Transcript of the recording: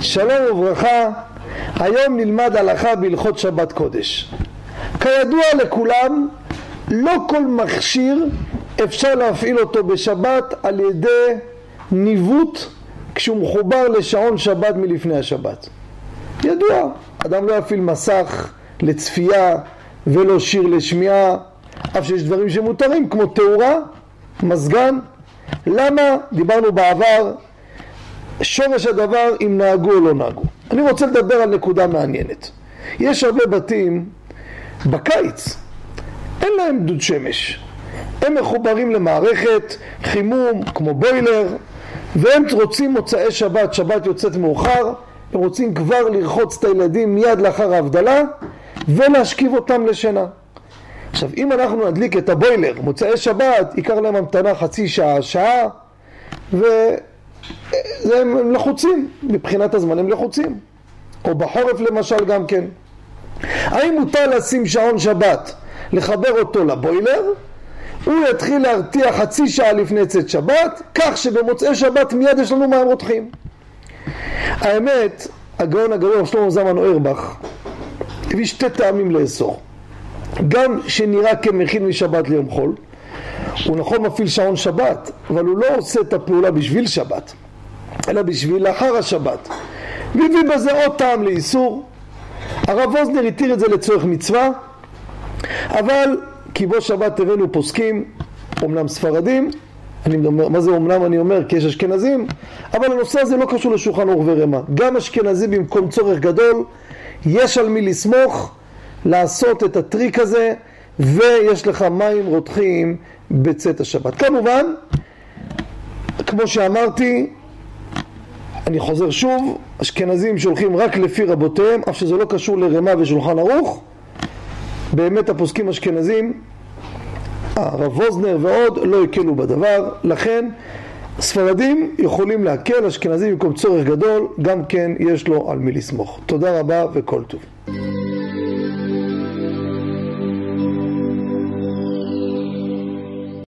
שלום וברכה, היום נלמד הלכה בהלכות שבת קודש. כידוע לכולם, לא כל מכשיר אפשר להפעיל אותו בשבת על ידי ניווט כשהוא מחובר לשעון שבת מלפני השבת. ידוע, אדם לא יפעיל מסך לצפייה ולא שיר לשמיעה, אף שיש דברים שמותרים כמו תאורה, מזגן. למה? דיברנו בעבר שורש הדבר אם נהגו או לא נהגו. אני רוצה לדבר על נקודה מעניינת. יש הרבה בתים בקיץ, אין להם דוד שמש. הם מחוברים למערכת חימום כמו בוילר והם רוצים מוצאי שבת, שבת יוצאת מאוחר, הם רוצים כבר לרחוץ את הילדים מיד לאחר ההבדלה ולהשכיב אותם לשינה. עכשיו אם אנחנו נדליק את הבוילר מוצאי שבת ייקח להם המתנה חצי שעה, שעה ו... הם לחוצים, מבחינת הזמן הם לחוצים. או בחורף למשל גם כן. האם מותר לשים שעון שבת, לחבר אותו לבוילר, הוא יתחיל להרתיע חצי שעה לפני צאת שבת, כך שבמוצאי שבת מיד יש לנו מים רותחים. האמת, הגאון הגדול שלמה זמן אוירבך הביא שתי טעמים לאסור. גם שנראה כמכין משבת ליום חול, הוא נכון מפעיל שעון שבת, אבל הוא לא עושה את הפעולה בשביל שבת, אלא בשביל לאחר השבת. והביא בזה עוד טעם לאיסור. הרב אוזנר התיר את זה לצורך מצווה, אבל כי בו שבת הבאנו פוסקים, אומנם ספרדים, אני אומר, מה זה אומנם אני אומר? כי יש אשכנזים, אבל הנושא הזה לא קשור לשולחן אור ורמה. גם אשכנזים במקום צורך גדול, יש על מי לסמוך לעשות את הטריק הזה, ויש לך מים רותחים בצאת השבת. כמובן, כמו שאמרתי, אני חוזר שוב, אשכנזים שהולכים רק לפי רבותיהם, אף שזה לא קשור לרמה ושולחן ערוך, באמת הפוסקים אשכנזים, הרב ווזנר ועוד, לא הקלו בדבר, לכן ספרדים יכולים להקל, אשכנזים במקום צורך גדול, גם כן יש לו על מי לסמוך. תודה רבה וכל טוב.